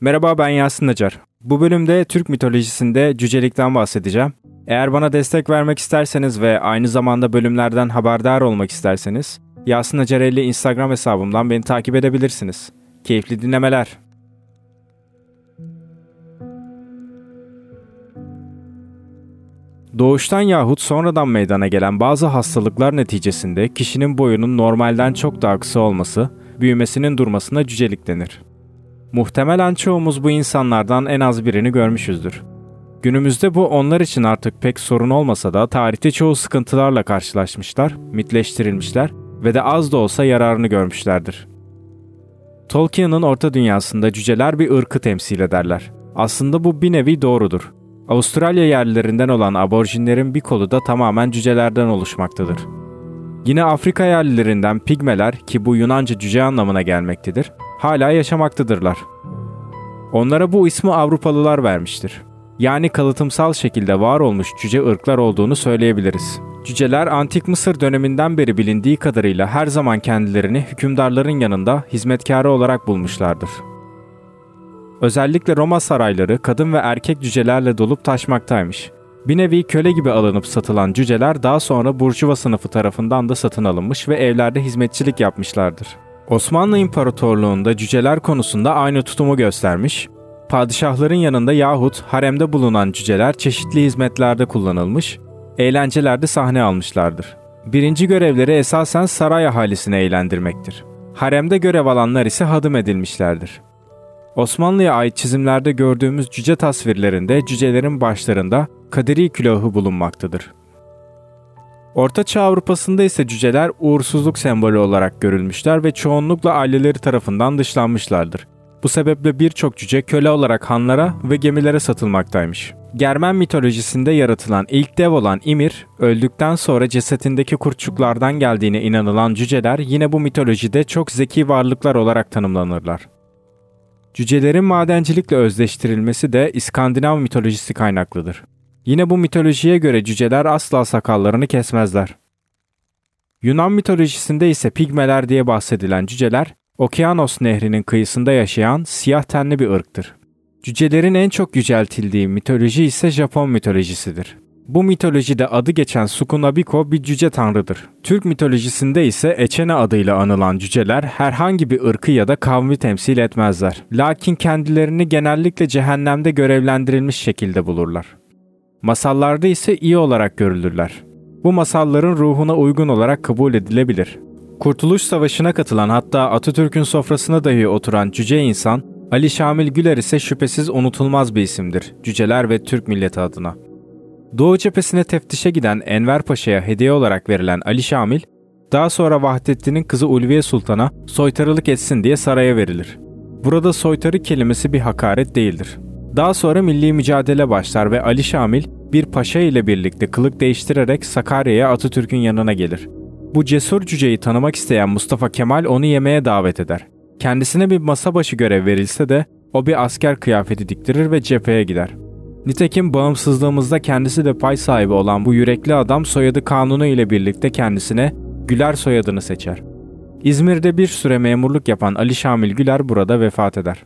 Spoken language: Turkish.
Merhaba ben Yasin Nacar. Bu bölümde Türk mitolojisinde cücelikten bahsedeceğim. Eğer bana destek vermek isterseniz ve aynı zamanda bölümlerden haberdar olmak isterseniz Yasin Nacarelli Instagram hesabımdan beni takip edebilirsiniz. Keyifli dinlemeler. Doğuştan yahut sonradan meydana gelen bazı hastalıklar neticesinde kişinin boyunun normalden çok daha kısa olması, büyümesinin durmasına cücelik denir. Muhtemelen çoğumuz bu insanlardan en az birini görmüşüzdür. Günümüzde bu onlar için artık pek sorun olmasa da tarihte çoğu sıkıntılarla karşılaşmışlar, mitleştirilmişler ve de az da olsa yararını görmüşlerdir. Tolkien'in orta dünyasında cüceler bir ırkı temsil ederler. Aslında bu bir nevi doğrudur. Avustralya yerlilerinden olan aborjinlerin bir kolu da tamamen cücelerden oluşmaktadır. Yine Afrika yerlilerinden pigmeler ki bu Yunanca cüce anlamına gelmektedir, hala yaşamaktadırlar. Onlara bu ismi Avrupalılar vermiştir. Yani kalıtımsal şekilde var olmuş cüce ırklar olduğunu söyleyebiliriz. Cüceler antik Mısır döneminden beri bilindiği kadarıyla her zaman kendilerini hükümdarların yanında hizmetkarı olarak bulmuşlardır. Özellikle Roma sarayları kadın ve erkek cücelerle dolup taşmaktaymış. Bir nevi köle gibi alınıp satılan cüceler daha sonra Burjuva sınıfı tarafından da satın alınmış ve evlerde hizmetçilik yapmışlardır. Osmanlı İmparatorluğu'nda cüceler konusunda aynı tutumu göstermiş, padişahların yanında yahut haremde bulunan cüceler çeşitli hizmetlerde kullanılmış, eğlencelerde sahne almışlardır. Birinci görevleri esasen saray ahalisini eğlendirmektir. Haremde görev alanlar ise hadım edilmişlerdir. Osmanlı'ya ait çizimlerde gördüğümüz cüce tasvirlerinde cücelerin başlarında kaderi külahı bulunmaktadır. Orta Çağ Avrupa'sında ise cüceler uğursuzluk sembolü olarak görülmüşler ve çoğunlukla aileleri tarafından dışlanmışlardır. Bu sebeple birçok cüce köle olarak hanlara ve gemilere satılmaktaymış. Germen mitolojisinde yaratılan ilk dev olan Ymir, öldükten sonra cesetindeki kurtçuklardan geldiğine inanılan cüceler yine bu mitolojide çok zeki varlıklar olarak tanımlanırlar. Cücelerin madencilikle özleştirilmesi de İskandinav mitolojisi kaynaklıdır. Yine bu mitolojiye göre cüceler asla sakallarını kesmezler. Yunan mitolojisinde ise pigmeler diye bahsedilen cüceler, Okyanos nehrinin kıyısında yaşayan siyah tenli bir ırktır. Cücelerin en çok yüceltildiği mitoloji ise Japon mitolojisidir. Bu mitolojide adı geçen Sukunabiko bir cüce tanrıdır. Türk mitolojisinde ise Eçene adıyla anılan cüceler herhangi bir ırkı ya da kavmi temsil etmezler. Lakin kendilerini genellikle cehennemde görevlendirilmiş şekilde bulurlar. Masallarda ise iyi olarak görülürler. Bu masalların ruhuna uygun olarak kabul edilebilir. Kurtuluş Savaşı'na katılan hatta Atatürk'ün sofrasına dahi oturan cüce insan Ali Şamil Güler ise şüphesiz unutulmaz bir isimdir cüceler ve Türk milleti adına. Doğu cephesine teftişe giden Enver Paşa'ya hediye olarak verilen Ali Şamil, daha sonra Vahdettin'in kızı Ulviye Sultan'a soytarılık etsin diye saraya verilir. Burada soytarı kelimesi bir hakaret değildir. Daha sonra milli mücadele başlar ve Ali Şamil bir paşa ile birlikte kılık değiştirerek Sakarya'ya Atatürk'ün yanına gelir. Bu cesur cüceyi tanımak isteyen Mustafa Kemal onu yemeğe davet eder. Kendisine bir masa başı görev verilse de o bir asker kıyafeti diktirir ve cepheye gider. Nitekim bağımsızlığımızda kendisi de pay sahibi olan bu yürekli adam soyadı kanunu ile birlikte kendisine Güler soyadını seçer. İzmir'de bir süre memurluk yapan Ali Şamil Güler burada vefat eder.